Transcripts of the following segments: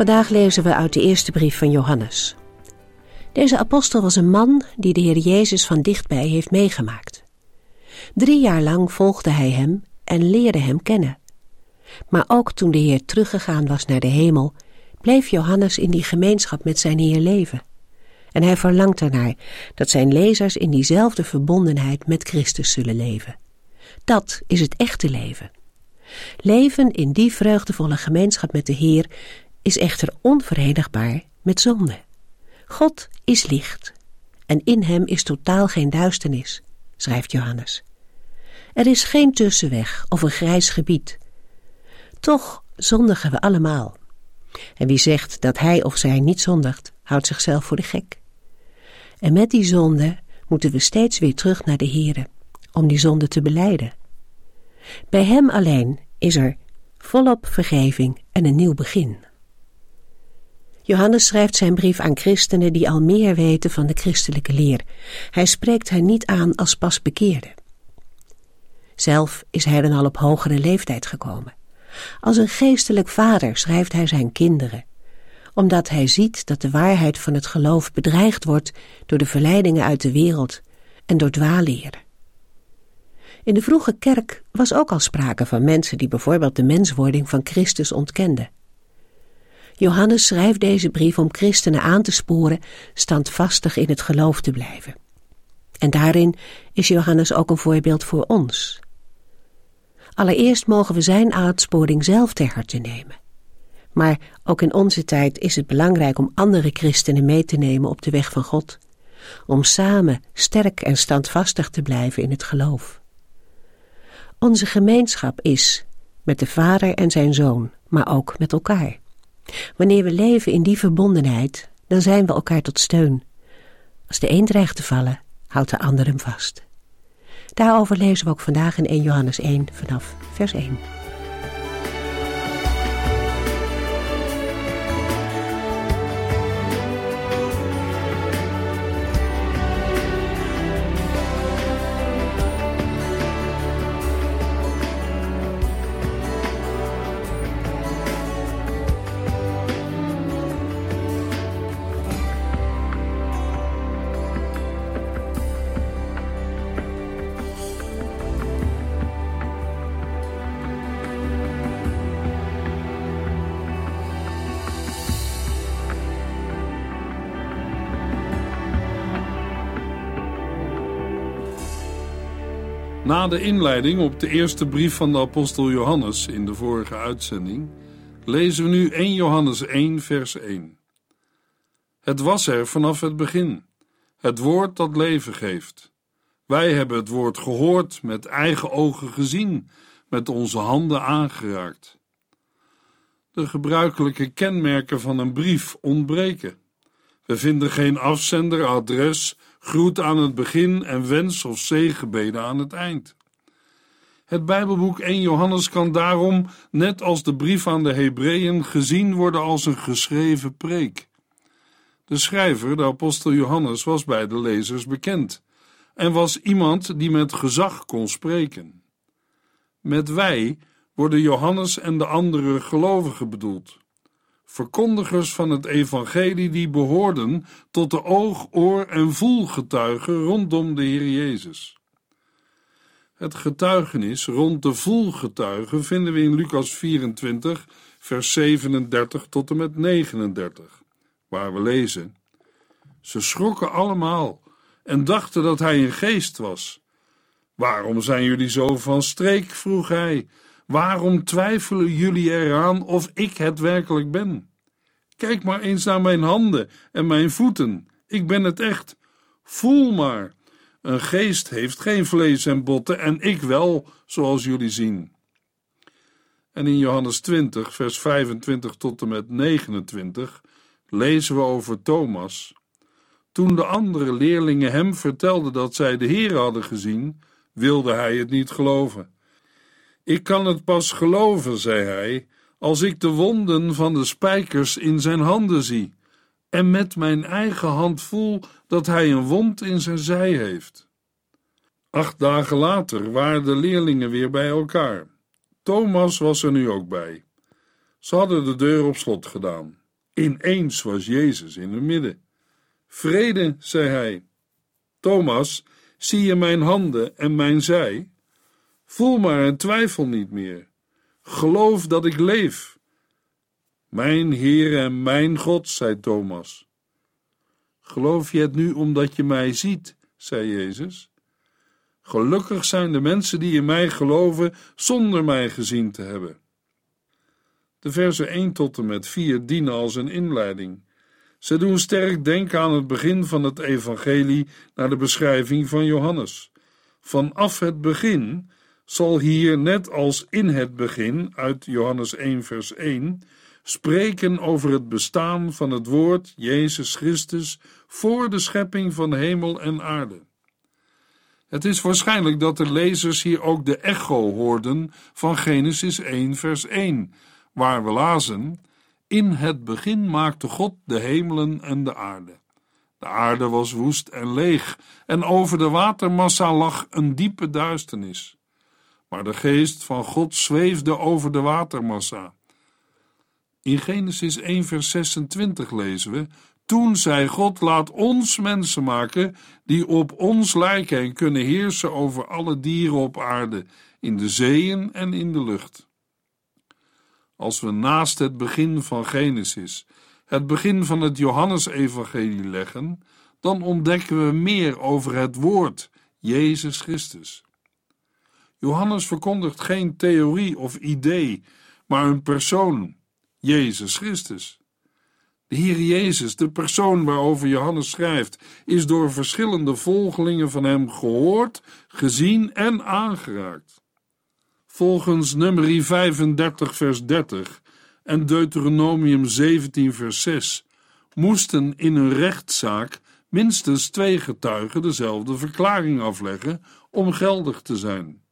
Vandaag lezen we uit de eerste brief van Johannes. Deze apostel was een man die de Heer Jezus van dichtbij heeft meegemaakt. Drie jaar lang volgde hij hem en leerde hem kennen. Maar ook toen de Heer teruggegaan was naar de hemel, bleef Johannes in die gemeenschap met zijn Heer leven. En hij verlangt ernaar dat zijn lezers in diezelfde verbondenheid met Christus zullen leven. Dat is het echte leven. Leven in die vreugdevolle gemeenschap met de Heer is echter onverenigbaar met zonde. God is licht en in hem is totaal geen duisternis, schrijft Johannes. Er is geen tussenweg of een grijs gebied. Toch zondigen we allemaal. En wie zegt dat hij of zij niet zondigt, houdt zichzelf voor de gek. En met die zonde moeten we steeds weer terug naar de Here, om die zonde te beleiden. Bij hem alleen is er volop vergeving en een nieuw begin. Johannes schrijft zijn brief aan christenen die al meer weten van de christelijke leer. Hij spreekt hen niet aan als pas bekeerden. Zelf is hij dan al op hogere leeftijd gekomen. Als een geestelijk vader schrijft hij zijn kinderen, omdat hij ziet dat de waarheid van het geloof bedreigd wordt door de verleidingen uit de wereld en door dwaalleren. In de vroege kerk was ook al sprake van mensen die bijvoorbeeld de menswording van Christus ontkenden. Johannes schrijft deze brief om christenen aan te sporen standvastig in het geloof te blijven. En daarin is Johannes ook een voorbeeld voor ons. Allereerst mogen we zijn aansporing zelf ter harte nemen. Maar ook in onze tijd is het belangrijk om andere christenen mee te nemen op de weg van God, om samen sterk en standvastig te blijven in het geloof. Onze gemeenschap is met de Vader en zijn Zoon, maar ook met elkaar. Wanneer we leven in die verbondenheid, dan zijn we elkaar tot steun. Als de een dreigt te vallen, houdt de ander hem vast. Daarover lezen we ook vandaag in 1 Johannes 1 vanaf vers 1. Na de inleiding op de eerste brief van de apostel Johannes in de vorige uitzending, lezen we nu 1 Johannes 1, vers 1. Het was er vanaf het begin, het woord dat leven geeft. Wij hebben het woord gehoord, met eigen ogen gezien, met onze handen aangeraakt. De gebruikelijke kenmerken van een brief ontbreken. We vinden geen afzender, adres, groet aan het begin en wens of zegenbeden aan het eind. Het Bijbelboek 1 Johannes kan daarom, net als de brief aan de Hebreeën, gezien worden als een geschreven preek. De schrijver, de apostel Johannes, was bij de lezers bekend en was iemand die met gezag kon spreken. Met wij worden Johannes en de andere gelovigen bedoeld verkondigers van het evangelie die behoorden tot de oog, oor en voelgetuigen rondom de Heer Jezus. Het getuigenis rond de voelgetuigen vinden we in Lucas 24, vers 37 tot en met 39, waar we lezen: Ze schrokken allemaal en dachten dat hij een geest was. Waarom zijn jullie zo van streek? vroeg hij. Waarom twijfelen jullie eraan of ik het werkelijk ben? Kijk maar eens naar mijn handen en mijn voeten. Ik ben het echt. Voel maar. Een geest heeft geen vlees en botten en ik wel, zoals jullie zien. En in Johannes 20, vers 25 tot en met 29 lezen we over Thomas. Toen de andere leerlingen hem vertelden dat zij de Heer hadden gezien, wilde hij het niet geloven. Ik kan het pas geloven, zei hij, als ik de wonden van de spijkers in zijn handen zie en met mijn eigen hand voel dat hij een wond in zijn zij heeft. Acht dagen later waren de leerlingen weer bij elkaar. Thomas was er nu ook bij. Ze hadden de deur op slot gedaan. Ineens was Jezus in hun midden. Vrede, zei hij. Thomas, zie je mijn handen en mijn zij? Voel maar en twijfel niet meer. Geloof dat ik leef. Mijn Heer en mijn God, zei Thomas. Geloof je het nu omdat je mij ziet, zei Jezus. Gelukkig zijn de mensen die in mij geloven zonder mij gezien te hebben. De versen 1 tot en met 4 dienen als een inleiding. Ze doen sterk denken aan het begin van het evangelie naar de beschrijving van Johannes. Vanaf het begin zal hier, net als in het begin uit Johannes 1 vers 1, spreken over het bestaan van het woord Jezus Christus voor de schepping van hemel en aarde. Het is waarschijnlijk dat de lezers hier ook de echo hoorden van Genesis 1 vers 1, waar we lazen: In het begin maakte God de hemelen en de aarde. De aarde was woest en leeg, en over de watermassa lag een diepe duisternis. Maar de geest van God zweefde over de watermassa. In Genesis 1, vers 26 lezen we: Toen zei God: Laat ons mensen maken die op ons lijken en kunnen heersen over alle dieren op aarde, in de zeeën en in de lucht. Als we naast het begin van Genesis het begin van het Johannesevangelie leggen, dan ontdekken we meer over het woord Jezus Christus. Johannes verkondigt geen theorie of idee, maar een persoon, Jezus Christus. De Heer Jezus, de persoon waarover Johannes schrijft, is door verschillende volgelingen van hem gehoord, gezien en aangeraakt. Volgens nummer 35 vers 30 en Deuteronomium 17 vers 6 moesten in een rechtszaak minstens twee getuigen dezelfde verklaring afleggen om geldig te zijn.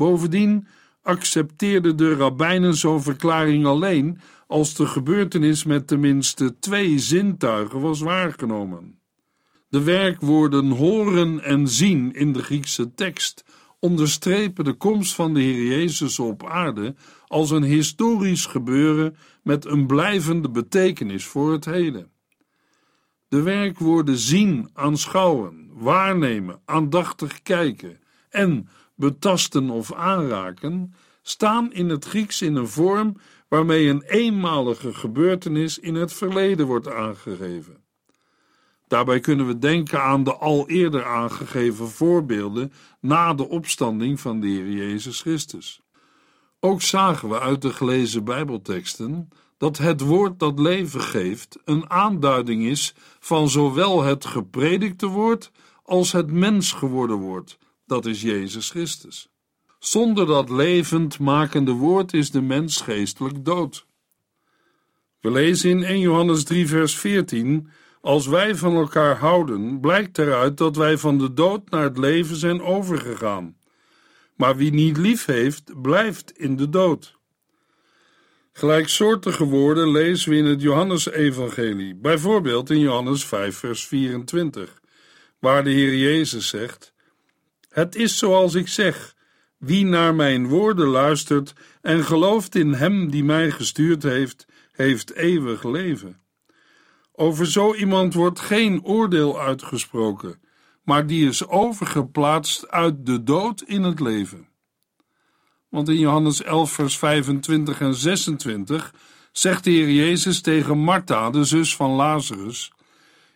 Bovendien accepteerden de rabbijnen zo'n verklaring alleen als de gebeurtenis met tenminste twee zintuigen was waargenomen. De werkwoorden horen en zien in de Griekse tekst onderstrepen de komst van de Heer Jezus op aarde als een historisch gebeuren met een blijvende betekenis voor het heden. De werkwoorden zien, aanschouwen, waarnemen, aandachtig kijken en betasten of aanraken staan in het Grieks in een vorm waarmee een eenmalige gebeurtenis in het verleden wordt aangegeven. Daarbij kunnen we denken aan de al eerder aangegeven voorbeelden na de opstanding van de Heer Jezus Christus. Ook zagen we uit de gelezen Bijbelteksten dat het woord dat leven geeft een aanduiding is van zowel het gepredikte woord als het mens geworden woord, dat is Jezus Christus. Zonder dat levend makende woord is de mens geestelijk dood. We lezen in 1 Johannes 3, vers 14: Als wij van elkaar houden, blijkt eruit dat wij van de dood naar het leven zijn overgegaan. Maar wie niet lief heeft, blijft in de dood. Gelijksoortige woorden lezen we in het Johannesevangelie, bijvoorbeeld in Johannes 5, vers 24, waar de Heer Jezus zegt: Het is zoals ik zeg. Wie naar mijn woorden luistert en gelooft in Hem die mij gestuurd heeft, heeft eeuwig leven. Over zo iemand wordt geen oordeel uitgesproken, maar die is overgeplaatst uit de dood in het leven. Want in Johannes 11, vers 25 en 26 zegt de Heer Jezus tegen Martha, de zus van Lazarus: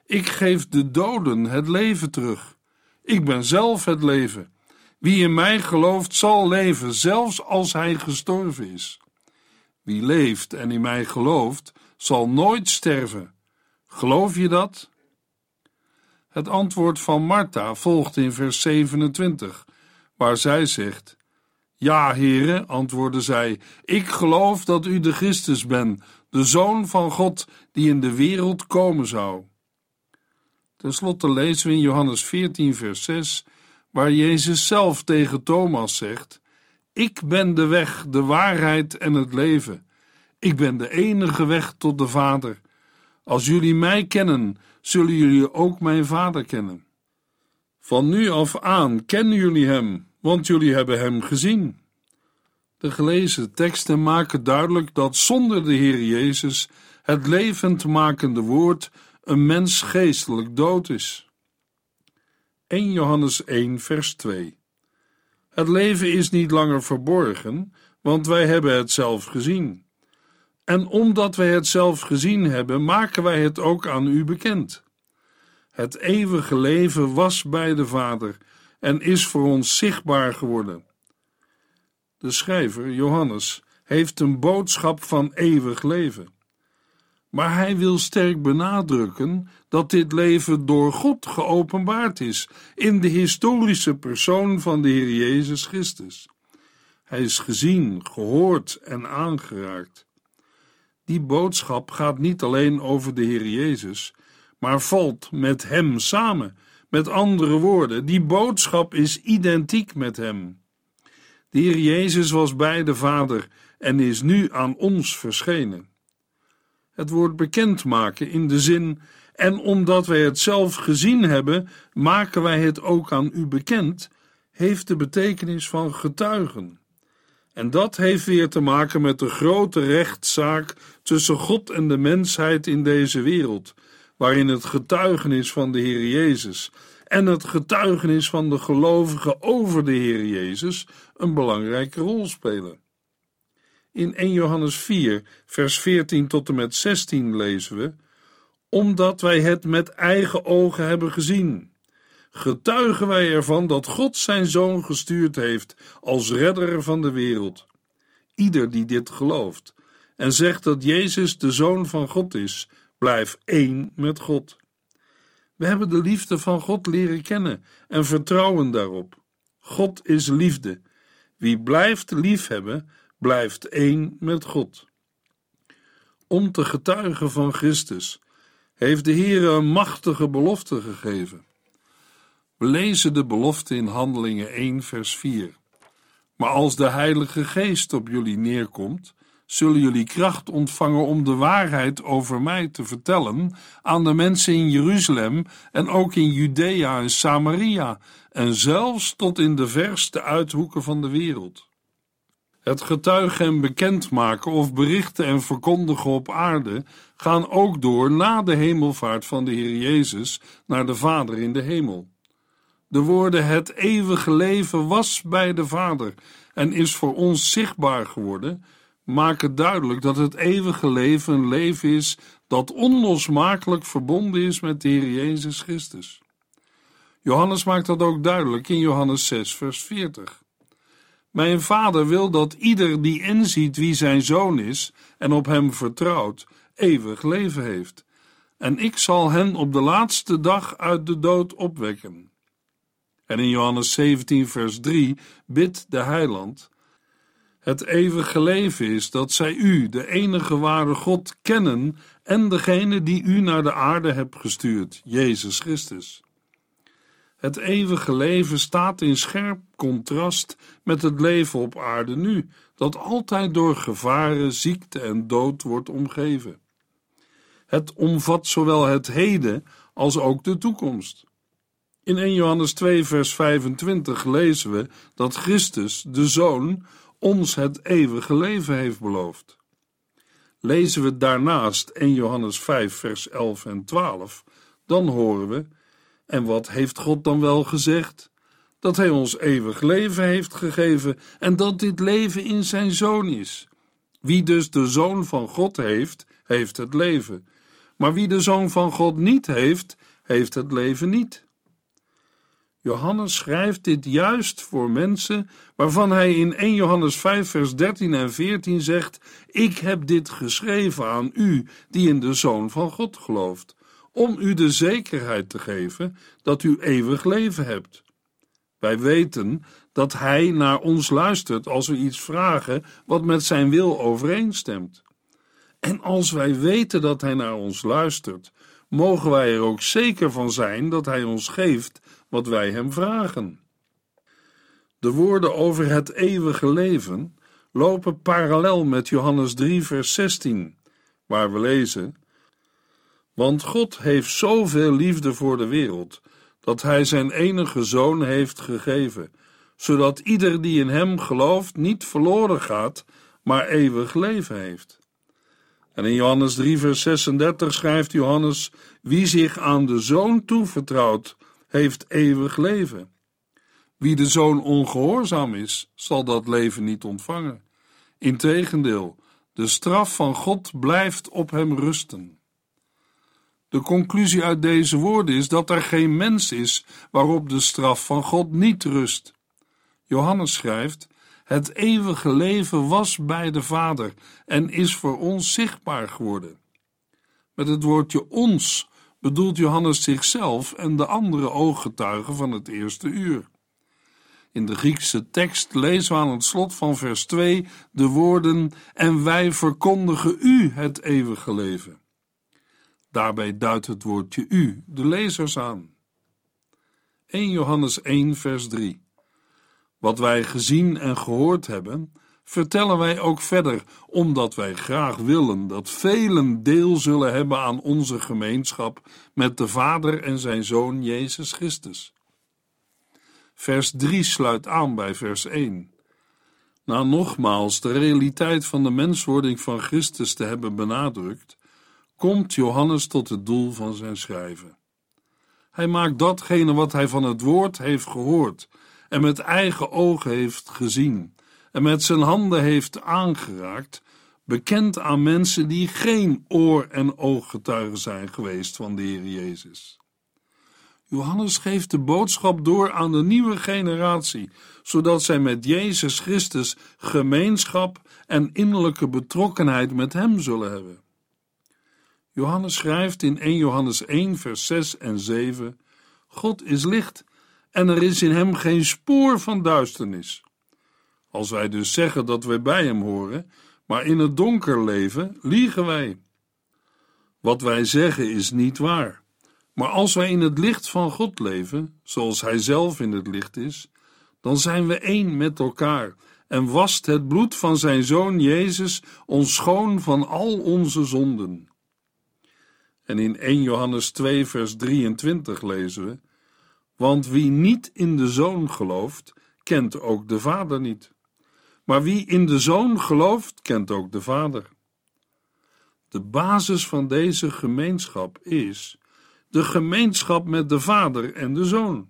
Ik geef de doden het leven terug. Ik ben zelf het leven. Wie in mij gelooft, zal leven, zelfs als hij gestorven is. Wie leeft en in mij gelooft, zal nooit sterven. Geloof je dat? Het antwoord van Martha volgt in vers 27, waar zij zegt: Ja, heren, antwoordde zij, ik geloof dat u de Christus bent, de Zoon van God, die in de wereld komen zou. Ten slotte lezen we in Johannes 14, vers 6, waar Jezus zelf tegen Thomas zegt: Ik ben de weg, de waarheid en het leven. Ik ben de enige weg tot de Vader. Als jullie mij kennen, zullen jullie ook mijn Vader kennen. Van nu af aan kennen jullie hem, want jullie hebben hem gezien. De gelezen teksten maken duidelijk dat zonder de Heer Jezus het levendmakende woord een mens geestelijk dood is. 1 Johannes 1 vers 2 Het leven is niet langer verborgen, want wij hebben het zelf gezien. En omdat wij het zelf gezien hebben, maken wij het ook aan u bekend. Het eeuwige leven was bij de Vader en is voor ons zichtbaar geworden. De schrijver, Johannes, heeft een boodschap van eeuwig leven. Maar hij wil sterk benadrukken dat dit leven door God geopenbaard is in de historische persoon van de Heer Jezus Christus. Hij is gezien, gehoord en aangeraakt. Die boodschap gaat niet alleen over de Heer Jezus, maar valt met Hem samen. Met andere woorden, die boodschap is identiek met Hem. De Heer Jezus was bij de Vader en is nu aan ons verschenen. Het woord bekendmaken in de zin en omdat wij het zelf gezien hebben, maken wij het ook aan u bekend, heeft de betekenis van getuigen. En dat heeft weer te maken met de grote rechtszaak tussen God en de mensheid in deze wereld, waarin het getuigenis van de Heer Jezus en het getuigenis van de gelovigen over de Heer Jezus een belangrijke rol spelen. In 1 Johannes 4, vers 14 tot en met 16 lezen we: Omdat wij het met eigen ogen hebben gezien, getuigen wij ervan dat God zijn zoon gestuurd heeft als redder van de wereld. Ieder die dit gelooft en zegt dat Jezus de zoon van God is, blijft één met God. We hebben de liefde van God leren kennen en vertrouwen daarop. God is liefde. Wie blijft liefhebben, blijft één met God. Om te getuigen van Christus heeft de Heer een machtige belofte gegeven. We lezen de belofte in Handelingen 1, vers 4. Maar als de Heilige Geest op jullie neerkomt, zullen jullie kracht ontvangen om de waarheid over mij te vertellen aan de mensen in Jeruzalem en ook in Judea en Samaria en zelfs tot in de verste uithoeken van de wereld. Het getuigen en bekendmaken of berichten en verkondigen op aarde gaan ook door na de hemelvaart van de Heer Jezus naar de Vader in de hemel. De woorden het eeuwige leven was bij de Vader en is voor ons zichtbaar geworden, maken duidelijk dat het eeuwige leven een leven is dat onlosmakelijk verbonden is met de Heer Jezus Christus. Johannes maakt dat ook duidelijk in Johannes 6, vers 40. Mijn vader wil dat ieder die inziet wie zijn zoon is en op hem vertrouwt, eeuwig leven heeft. En ik zal hen op de laatste dag uit de dood opwekken. En in Johannes 17, vers 3 bidt de heiland: Het eeuwige leven is dat zij u, de enige ware God, kennen en degene die u naar de aarde hebt gestuurd, Jezus Christus. Het eeuwige leven staat in scherp contrast met het leven op aarde nu, dat altijd door gevaren, ziekte en dood wordt omgeven. Het omvat zowel het heden als ook de toekomst. In 1 Johannes 2, vers 25 lezen we dat Christus, de Zoon, ons het eeuwige leven heeft beloofd. Lezen we daarnaast 1 Johannes 5, vers 11 en 12, dan horen we en wat heeft God dan wel gezegd? Dat Hij ons eeuwig leven heeft gegeven en dat dit leven in Zijn Zoon is. Wie dus de Zoon van God heeft, heeft het leven. Maar wie de Zoon van God niet heeft, heeft het leven niet. Johannes schrijft dit juist voor mensen waarvan hij in 1 Johannes 5, vers 13 en 14 zegt: Ik heb dit geschreven aan u die in de Zoon van God gelooft om u de zekerheid te geven dat u eeuwig leven hebt. Wij weten dat Hij naar ons luistert als we iets vragen wat met Zijn wil overeenstemt. En als wij weten dat Hij naar ons luistert, mogen wij er ook zeker van zijn dat Hij ons geeft wat wij Hem vragen. De woorden over het eeuwige leven lopen parallel met Johannes 3, vers 16, waar we lezen: Want God heeft zoveel liefde voor de wereld, dat Hij Zijn enige zoon heeft gegeven, zodat ieder die in Hem gelooft niet verloren gaat, maar eeuwig leven heeft. En in Johannes 3, vers 36 schrijft Johannes: Wie zich aan de zoon toevertrouwt, heeft eeuwig leven. Wie de zoon ongehoorzaam is, zal dat leven niet ontvangen. Integendeel, de straf van God blijft op hem rusten. De conclusie uit deze woorden is dat er geen mens is waarop de straf van God niet rust. Johannes schrijft: Het eeuwige leven was bij de Vader en is voor ons zichtbaar geworden. Met het woordje ons bedoelt Johannes zichzelf en de andere ooggetuigen van het eerste uur. In de Griekse tekst lezen we aan het slot van vers 2 de woorden: En wij verkondigen u het eeuwige leven. Daarbij duidt het woordje u de lezers aan. 1 Johannes 1, vers 3. Wat wij gezien en gehoord hebben, vertellen wij ook verder, omdat wij graag willen dat velen deel zullen hebben aan onze gemeenschap met de Vader en zijn Zoon Jezus Christus. Vers 3 sluit aan bij vers 1. Na nogmaals de realiteit van de menswording van Christus te hebben benadrukt, komt Johannes tot het doel van zijn schrijven. Hij maakt datgene wat hij van het woord heeft gehoord en met eigen ogen heeft gezien en met zijn handen heeft aangeraakt, bekend aan mensen die geen oor- en ooggetuigen zijn geweest van de Heer Jezus. Johannes geeft de boodschap door aan de nieuwe generatie, zodat zij met Jezus Christus gemeenschap en innerlijke betrokkenheid met Hem zullen hebben. Johannes schrijft in 1 Johannes 1, vers 6 en 7: God is licht en er is in Hem geen spoor van duisternis. Als wij dus zeggen dat wij bij Hem horen, maar in het donker leven, liegen wij. Wat wij zeggen is niet waar. Maar als wij in het licht van God leven, zoals Hij zelf in het licht is, dan zijn we één met elkaar en wast het bloed van Zijn Zoon Jezus ons schoon van al onze zonden. En in 1 Johannes 2, vers 23 lezen we: Want wie niet in de Zoon gelooft, kent ook de Vader niet. Maar wie in de Zoon gelooft, kent ook de Vader. De basis van deze gemeenschap is de gemeenschap met de Vader en de Zoon.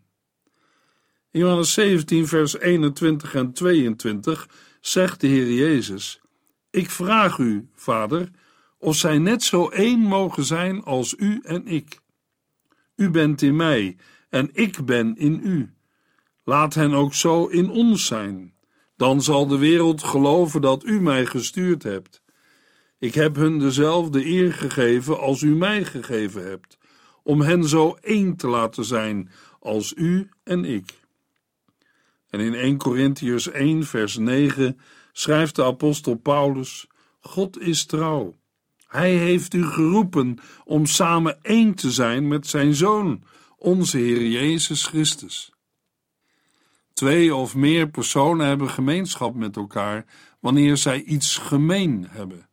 In Johannes 17, vers 21 en 22 zegt de Heer Jezus: Ik vraag u, Vader, of zij net zo één mogen zijn als u en ik. U bent in mij en ik ben in u. Laat hen ook zo in ons zijn. Dan zal de wereld geloven dat u mij gestuurd hebt. Ik heb hun dezelfde eer gegeven als u mij gegeven hebt om hen zo één te laten zijn als u en ik. En in 1 Corinthiërs 1, vers 9 schrijft de apostel Paulus: God is trouw. Hij heeft u geroepen om samen één te zijn met zijn Zoon, onze Heer Jezus Christus. Twee of meer personen hebben gemeenschap met elkaar wanneer zij iets gemeen hebben.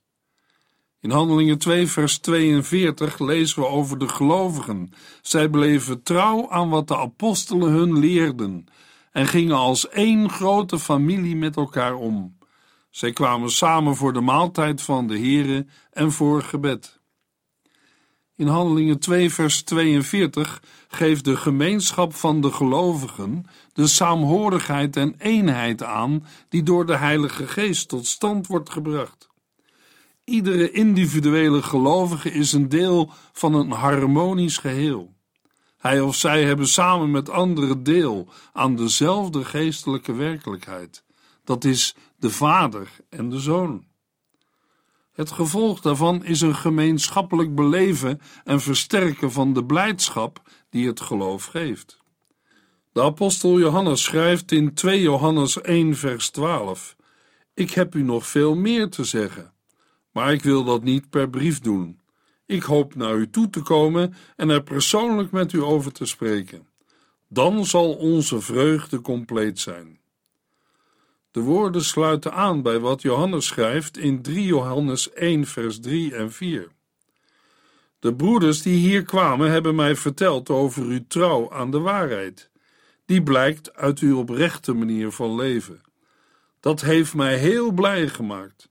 In Handelingen 2, vers 42 lezen we over de gelovigen. Zij bleven trouw aan wat de apostelen hun leerden en gingen als één grote familie met elkaar om. Zij kwamen samen voor de maaltijd van de Here en voor gebed. In Handelingen 2, vers 42 geeft de gemeenschap van de gelovigen de saamhorigheid en eenheid aan die door de Heilige Geest tot stand wordt gebracht. Iedere individuele gelovige is een deel van een harmonisch geheel. Hij of zij hebben samen met anderen deel aan dezelfde geestelijke werkelijkheid. Dat is de Vader en de Zoon. Het gevolg daarvan is een gemeenschappelijk beleven en versterken van de blijdschap die het geloof geeft. De apostel Johannes schrijft in 2 Johannes 1 vers 12: Ik heb u nog veel meer te zeggen, maar ik wil dat niet per brief doen. Ik hoop naar u toe te komen en er persoonlijk met u over te spreken. Dan zal onze vreugde compleet zijn. De woorden sluiten aan bij wat Johannes schrijft in 3 Johannes 1 vers 3 en 4. De broeders die hier kwamen hebben mij verteld over uw trouw aan de waarheid. Die blijkt uit uw oprechte manier van leven. Dat heeft mij heel blij gemaakt.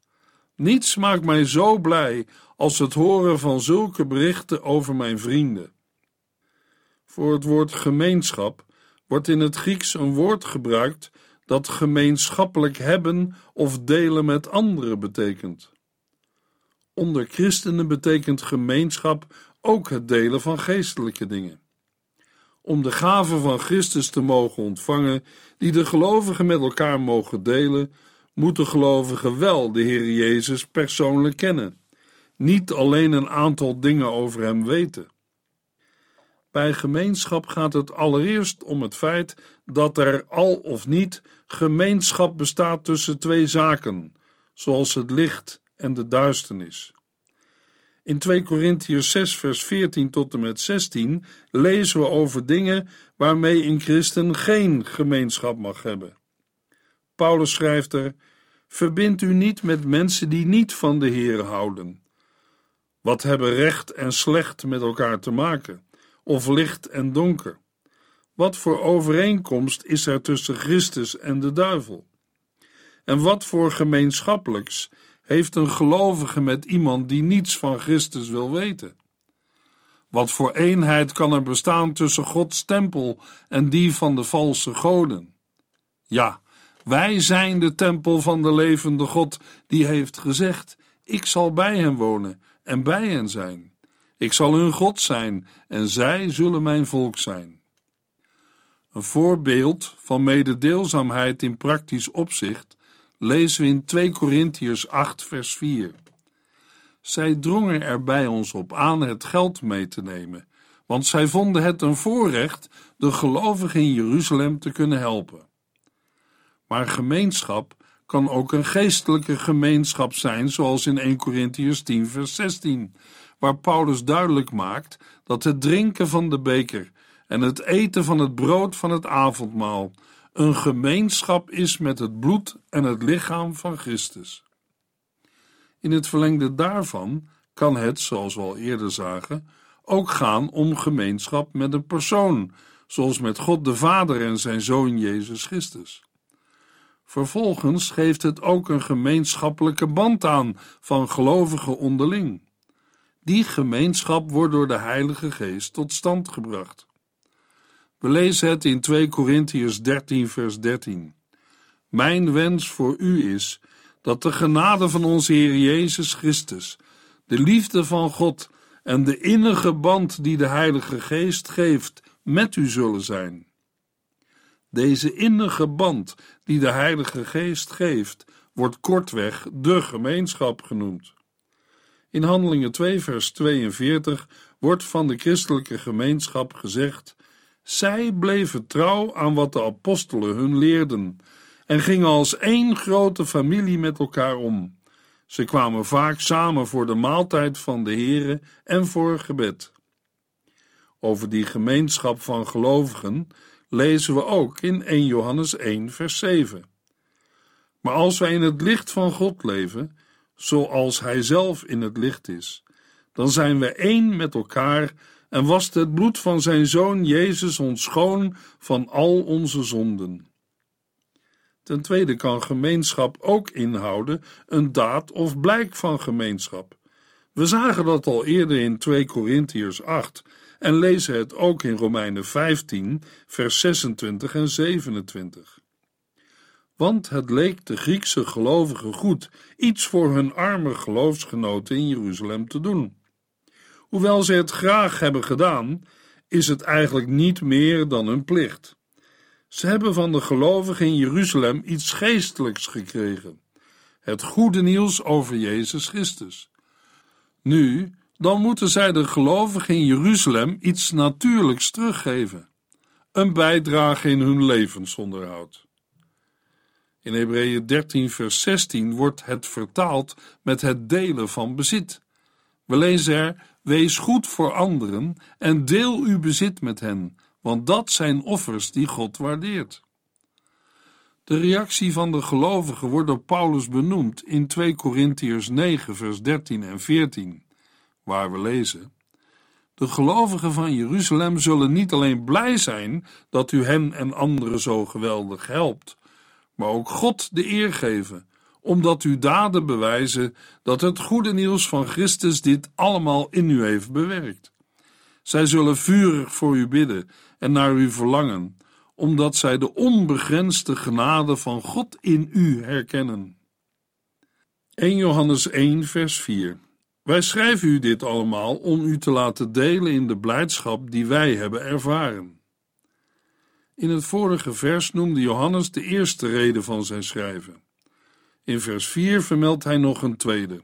Niets maakt mij zo blij als het horen van zulke berichten over mijn vrienden. Voor het woord gemeenschap wordt in het Grieks een woord gebruikt dat gemeenschappelijk hebben of delen met anderen betekent. Onder christenen betekent gemeenschap ook het delen van geestelijke dingen. Om de gaven van Christus te mogen ontvangen, die de gelovigen met elkaar mogen delen, moeten gelovigen wel de Heer Jezus persoonlijk kennen, niet alleen een aantal dingen over Hem weten. Bij gemeenschap gaat het allereerst om het feit dat er al of niet gemeenschap bestaat tussen twee zaken, zoals het licht en de duisternis. In 2 Korintiërs 6 vers 14 tot en met 16 lezen we over dingen waarmee een christen geen gemeenschap mag hebben. Paulus schrijft er: Verbind u niet met mensen die niet van de Heer houden. Wat hebben recht en slecht met elkaar te maken? Of licht en donker? Wat voor overeenkomst is er tussen Christus en de duivel? En wat voor gemeenschappelijks heeft een gelovige met iemand die niets van Christus wil weten? Wat voor eenheid kan er bestaan tussen Gods tempel en die van de valse goden? Ja, wij zijn de tempel van de levende God, die heeft gezegd: Ik zal bij hen wonen en bij hen zijn. Ik zal hun God zijn en zij zullen mijn volk zijn. Een voorbeeld van mededeelzaamheid in praktisch opzicht lezen we in 2 Korintiërs 8, vers 4. Zij drongen er bij ons op aan het geld mee te nemen, want zij vonden het een voorrecht de gelovigen in Jeruzalem te kunnen helpen. Maar gemeenschap kan ook een geestelijke gemeenschap zijn, zoals in 1 Korintiërs 10, vers 16, waar Paulus duidelijk maakt dat het drinken van de beker en het eten van het brood van het avondmaal een gemeenschap is met het bloed en het lichaam van Christus. In het verlengde daarvan kan het, zoals we al eerder zagen, ook gaan om gemeenschap met een persoon, zoals met God de Vader en zijn Zoon Jezus Christus. Vervolgens geeft het ook een gemeenschappelijke band aan van gelovigen onderling. Die gemeenschap wordt door de Heilige Geest tot stand gebracht. We lezen het in 2 Korintiërs 13, vers 13. Mijn wens voor u is dat de genade van onze Heer Jezus Christus, de liefde van God en de innige band die de Heilige Geest geeft, met u zullen zijn. Deze innige band die de Heilige Geest geeft, wordt kortweg de gemeenschap genoemd. In Handelingen 2, vers 42 wordt van de christelijke gemeenschap gezegd: Zij bleven trouw aan wat de apostelen hun leerden en gingen als één grote familie met elkaar om. Ze kwamen vaak samen voor de maaltijd van de Here en voor gebed. Over die gemeenschap van gelovigen lezen we ook in 1 Johannes 1, vers 7. Maar als wij in het licht van God leven, zoals Hij zelf in het licht is, dan zijn we één met elkaar en wast het bloed van Zijn Zoon Jezus ons schoon van al onze zonden. Ten tweede kan gemeenschap ook inhouden een daad of blijk van gemeenschap. We zagen dat al eerder in 2 Korintiërs 8 en lezen het ook in Romeinen 15, vers 26 en 27. Want het leek de Griekse gelovigen goed iets voor hun arme geloofsgenoten in Jeruzalem te doen. Hoewel ze het graag hebben gedaan, is het eigenlijk niet meer dan hun plicht. Ze hebben van de gelovigen in Jeruzalem iets geestelijks gekregen: het goede nieuws over Jezus Christus. Nu, dan moeten zij de gelovigen in Jeruzalem iets natuurlijks teruggeven. een bijdrage in hun levensonderhoud. In Hebreeën 13, vers 16 wordt het vertaald met het delen van bezit. We lezen er: Wees goed voor anderen en deel uw bezit met hen, want dat zijn offers die God waardeert. De reactie van de gelovigen wordt door Paulus benoemd in 2 Korintiërs 9, vers 13 en 14, waar we lezen: De gelovigen van Jeruzalem zullen niet alleen blij zijn dat u hen en anderen zo geweldig helpt, maar ook God de eer geven, omdat uw daden bewijzen dat het goede nieuws van Christus dit allemaal in u heeft bewerkt. Zij zullen vurig voor u bidden en naar u verlangen, omdat zij de onbegrensde genade van God in u herkennen. 1 Johannes 1, vers 4 Wij schrijven u dit allemaal om u te laten delen in de blijdschap die wij hebben ervaren. In het vorige vers noemde Johannes de eerste reden van zijn schrijven. In vers 4 vermeldt hij nog een tweede.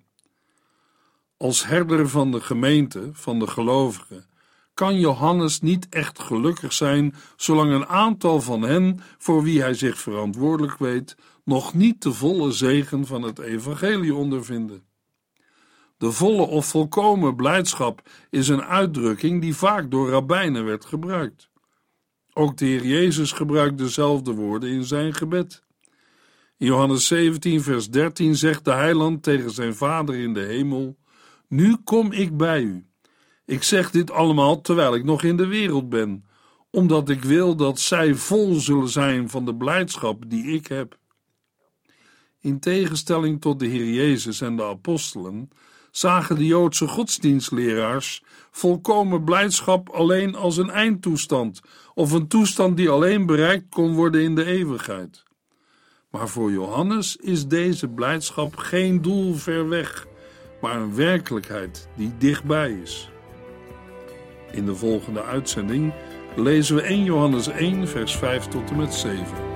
Als herder van de gemeente, van de gelovigen, kan Johannes niet echt gelukkig zijn zolang een aantal van hen, voor wie hij zich verantwoordelijk weet, nog niet de volle zegen van het evangelie ondervinden. De volle of volkomen blijdschap is een uitdrukking die vaak door rabbijnen werd gebruikt. Ook de Heer Jezus gebruikt dezelfde woorden in zijn gebed. In Johannes 17, vers 13 zegt de heiland tegen zijn vader in de hemel: Nu kom ik bij u. Ik zeg dit allemaal terwijl ik nog in de wereld ben, omdat ik wil dat zij vol zullen zijn van de blijdschap die ik heb. In tegenstelling tot de Heer Jezus en de apostelen zagen de Joodse godsdienstleraars volkomen blijdschap alleen als een eindtoestand of een toestand die alleen bereikt kon worden in de eeuwigheid. Maar voor Johannes is deze blijdschap geen doel ver weg, maar een werkelijkheid die dichtbij is. In de volgende uitzending lezen we 1 Johannes 1, vers 5 tot en met 7.